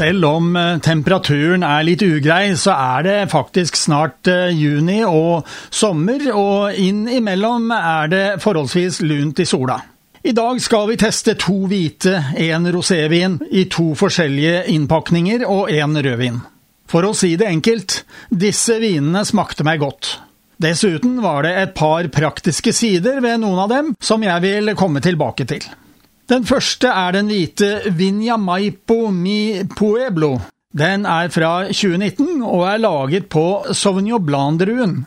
Selv om eh, temperaturen er litt ugrei, så er det faktisk snart eh, juni og sommer, og innimellom er det forholdsvis lunt i sola. I dag skal vi teste to hvite, én rosévin i to forskjellige innpakninger og én rødvin. For å si det enkelt, disse vinene smakte meg godt. Dessuten var det et par praktiske sider ved noen av dem som jeg vil komme tilbake til. Den første er den hvite Vinja Maipo Mi Pueblo. Den er fra 2019 og er laget på Sauvignon Blanc-druen.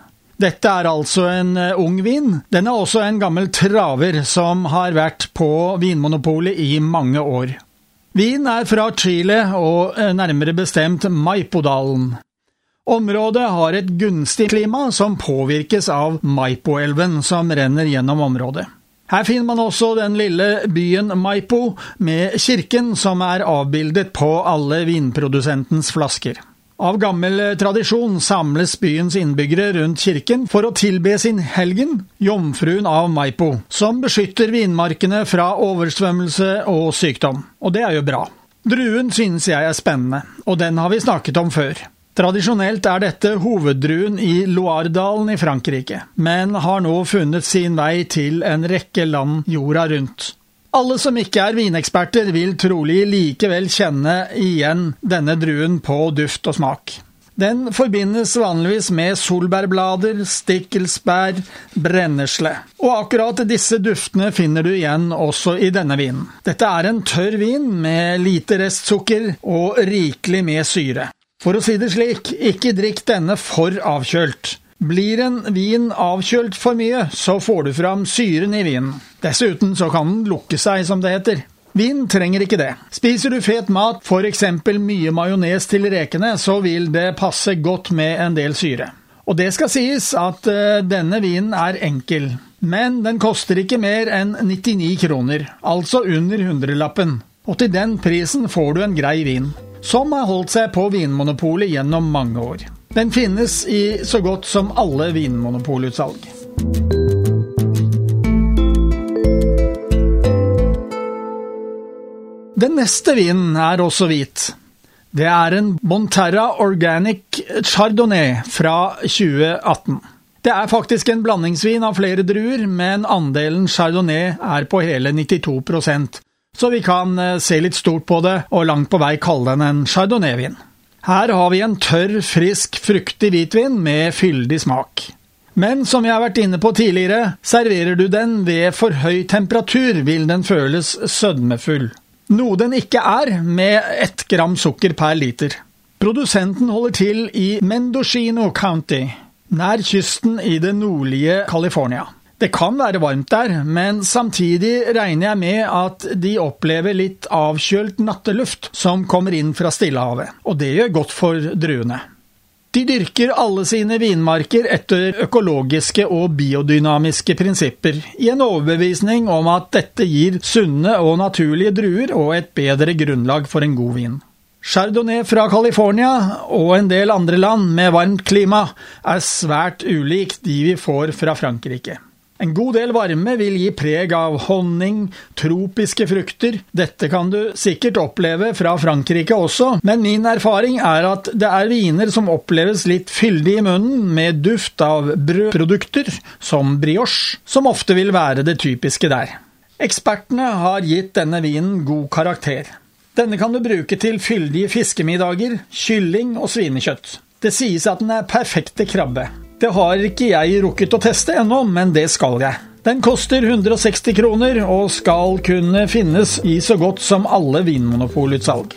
Dette er altså en eh, ung vin. Den er også en gammel traver som har vært på Vinmonopolet i mange år. Vinen er fra Chile og eh, nærmere bestemt Maipodalen. Området har et gunstig klima som påvirkes av Maipoelven som renner gjennom området. Her finner man også den lille byen Maipo, med kirken som er avbildet på alle vinprodusentens flasker. Av gammel tradisjon samles byens innbyggere rundt kirken for å tilbe sin helgen, jomfruen av Maipo, som beskytter vinmarkene fra oversvømmelse og sykdom. Og det er jo bra. Druen synes jeg er spennende, og den har vi snakket om før. Tradisjonelt er dette hoveddruen i Loiredalen i Frankrike, men har nå funnet sin vei til en rekke land jorda rundt. Alle som ikke er vineksperter, vil trolig likevel kjenne igjen denne druen på duft og smak. Den forbindes vanligvis med solbærblader, stikkelsbær, brennesle. Og akkurat disse duftene finner du igjen også i denne vinen. Dette er en tørr vin med lite restsukker og rikelig med syre. For å si det slik, ikke drikk denne for avkjølt. Blir en vin avkjølt for mye, så får du fram syren i vinen. Dessuten så kan den lukke seg, som det heter. Vin trenger ikke det. Spiser du fet mat, f.eks. mye majones til rekene, så vil det passe godt med en del syre. Og det skal sies at uh, denne vinen er enkel, men den koster ikke mer enn 99 kroner, altså under hundrelappen. Og til den prisen får du en grei vin som har holdt seg på Vinmonopolet gjennom mange år. Den finnes i så godt som alle vinmonopolutsalg. Den neste vinen er også hvit. Det er en Bonterra Organic Chardonnay fra 2018. Det er faktisk en blandingsvin av flere druer, men andelen chardonnay er på hele 92 så vi kan eh, se litt stort på det og langt på vei kalle den en chardonnay-vin. Her har vi en tørr, frisk, fruktig hvitvin med fyldig smak. Men som jeg har vært inne på tidligere, serverer du den ved for høy temperatur, vil den føles sødmefull. Noe den ikke er, med ett gram sukker per liter. Produsenten holder til i Mendocino County, nær kysten i det nordlige California. Det kan være varmt der, men samtidig regner jeg med at de opplever litt avkjølt natteluft som kommer inn fra Stillehavet, og det gjør godt for druene. De dyrker alle sine vinmarker etter økologiske og biodynamiske prinsipper, i en overbevisning om at dette gir sunne og naturlige druer og et bedre grunnlag for en god vin. Chardonnay fra California og en del andre land med varmt klima er svært ulikt de vi får fra Frankrike. En god del varme vil gi preg av honning, tropiske frukter. Dette kan du sikkert oppleve fra Frankrike også, men min erfaring er at det er viner som oppleves litt fyldig i munnen, med duft av brødprodukter, som brioche, som ofte vil være det typiske der. Ekspertene har gitt denne vinen god karakter. Denne kan du bruke til fyldige fiskemiddager, kylling og svinekjøtt. Det sies at den er perfekte krabbe. Det har ikke jeg rukket å teste ennå, men det skal jeg. Den koster 160 kroner og skal kunne finnes i så godt som alle vinmonopolutsalg.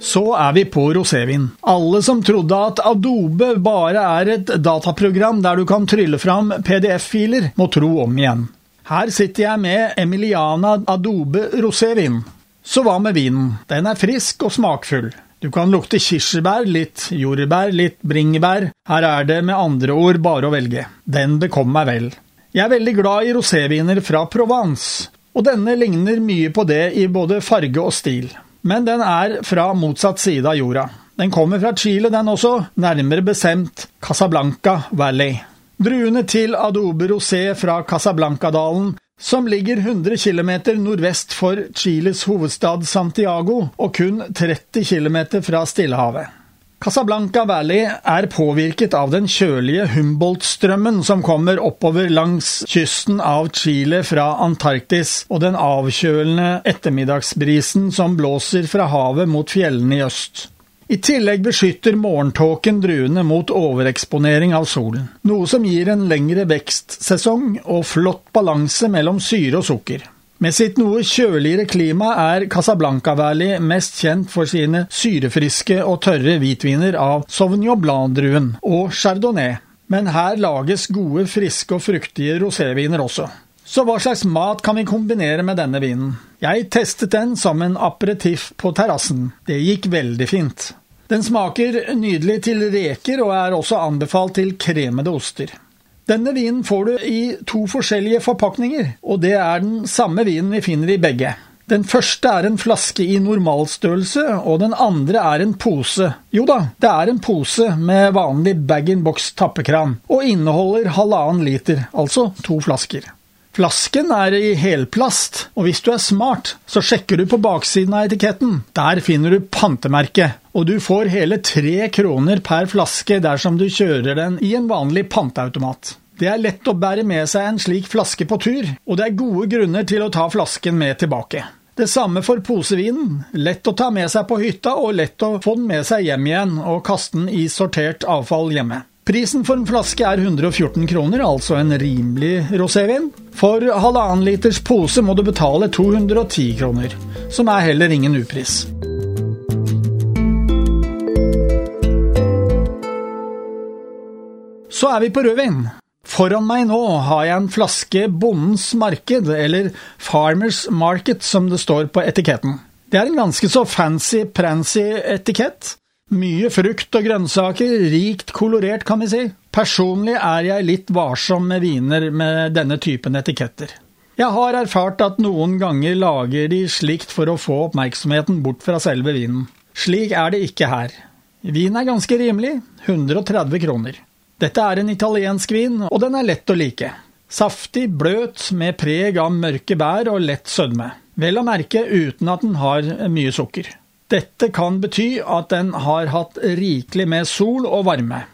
Så er vi på rosévin. Alle som trodde at Adobe bare er et dataprogram der du kan trylle fram PDF-filer, må tro om igjen. Her sitter jeg med Emiliana Adobe rosévin. Så hva med vinen? Den er frisk og smakfull. Du kan lukte kirsebær, litt jordbær, litt bringebær. Her er det med andre ord bare å velge. Den bekom meg vel. Jeg er veldig glad i roséviner fra Provence, og denne ligner mye på det i både farge og stil. Men den er fra motsatt side av jorda. Den kommer fra Chile, den også, nærmere bestemt Casablanca Valley. Druene til Adobe Rosé fra Casablanca-dalen som ligger 100 km nordvest for Chiles hovedstad Santiago og kun 30 km fra Stillehavet. Casablanca Valley er påvirket av den kjølige Humboldt-strømmen som kommer oppover langs kysten av Chile fra Antarktis, og den avkjølende ettermiddagsbrisen som blåser fra havet mot fjellene i øst. I tillegg beskytter morgentåken druene mot overeksponering av solen, noe som gir en lengre vekstsesong og flott balanse mellom syre og sukker. Med sitt noe kjøligere klima er Casablanca Valley mest kjent for sine syrefriske og tørre hvitviner av Sauvignon Blanc-druen og Chardonnay, men her lages gode, friske og fruktige roséviner også. Så hva slags mat kan vi kombinere med denne vinen? Jeg testet den som en aperitiff på terrassen. Det gikk veldig fint. Den smaker nydelig til reker og er også anbefalt til kremede oster. Denne vinen får du i to forskjellige forpakninger, og det er den samme vinen vi finner i begge. Den første er en flaske i normalstørrelse, og den andre er en pose. Jo da, det er en pose med vanlig bag-in-box tappekran, og inneholder halvannen liter, altså to flasker. Flasken er i helplast, og hvis du er smart, så sjekker du på baksiden av etiketten. Der finner du pantemerket, og du får hele tre kroner per flaske dersom du kjører den i en vanlig panteautomat. Det er lett å bære med seg en slik flaske på tur, og det er gode grunner til å ta flasken med tilbake. Det samme for posevinen. Lett å ta med seg på hytta, og lett å få den med seg hjem igjen og kaste den i sortert avfall hjemme. Prisen for en flaske er 114 kroner, altså en rimelig rosévin. For halvannen liters pose må du betale 210 kroner, som er heller ingen upris. Så er vi på rødvin. Foran meg nå har jeg en flaske Bondens marked, eller Farmers Market som det står på etiketten. Det er en ganske så fancy-prancy etikett, mye frukt og grønnsaker, rikt kolorert, kan vi si. Personlig er jeg litt varsom med viner med denne typen etiketter. Jeg har erfart at noen ganger lager de slikt for å få oppmerksomheten bort fra selve vinen. Slik er det ikke her. Vin er ganske rimelig, 130 kroner. Dette er en italiensk vin, og den er lett å like. Saftig, bløt, med preg av mørke bær og lett sødme. Vel å merke uten at den har mye sukker. Dette kan bety at den har hatt rikelig med sol og varme.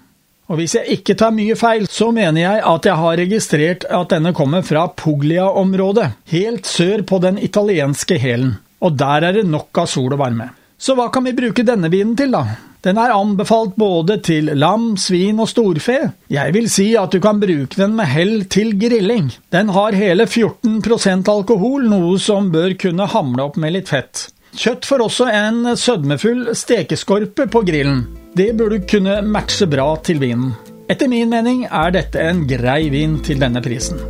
Og hvis jeg ikke tar mye feil, så mener jeg at jeg har registrert at denne kommer fra Puglia-området, helt sør på den italienske hælen. Og der er det nok av sol og varme. Så hva kan vi bruke denne vinen til, da? Den er anbefalt både til lam, svin og storfe. Jeg vil si at du kan bruke den med hell til grilling. Den har hele 14% alkohol, noe som bør kunne hamle opp med litt fett. Kjøtt får også en sødmefull stekeskorpe på grillen. Det burde kunne matche bra til vinen. Etter min mening er dette en grei vin til denne prisen.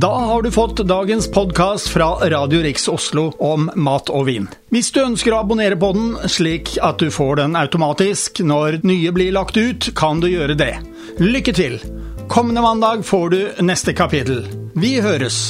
Da har du fått dagens podkast fra Radio Riks Oslo om mat og vin. Hvis du ønsker å abonnere på den, slik at du får den automatisk når nye blir lagt ut, kan du gjøre det. Lykke til! Kommende mandag får du neste kapittel. Vi høres!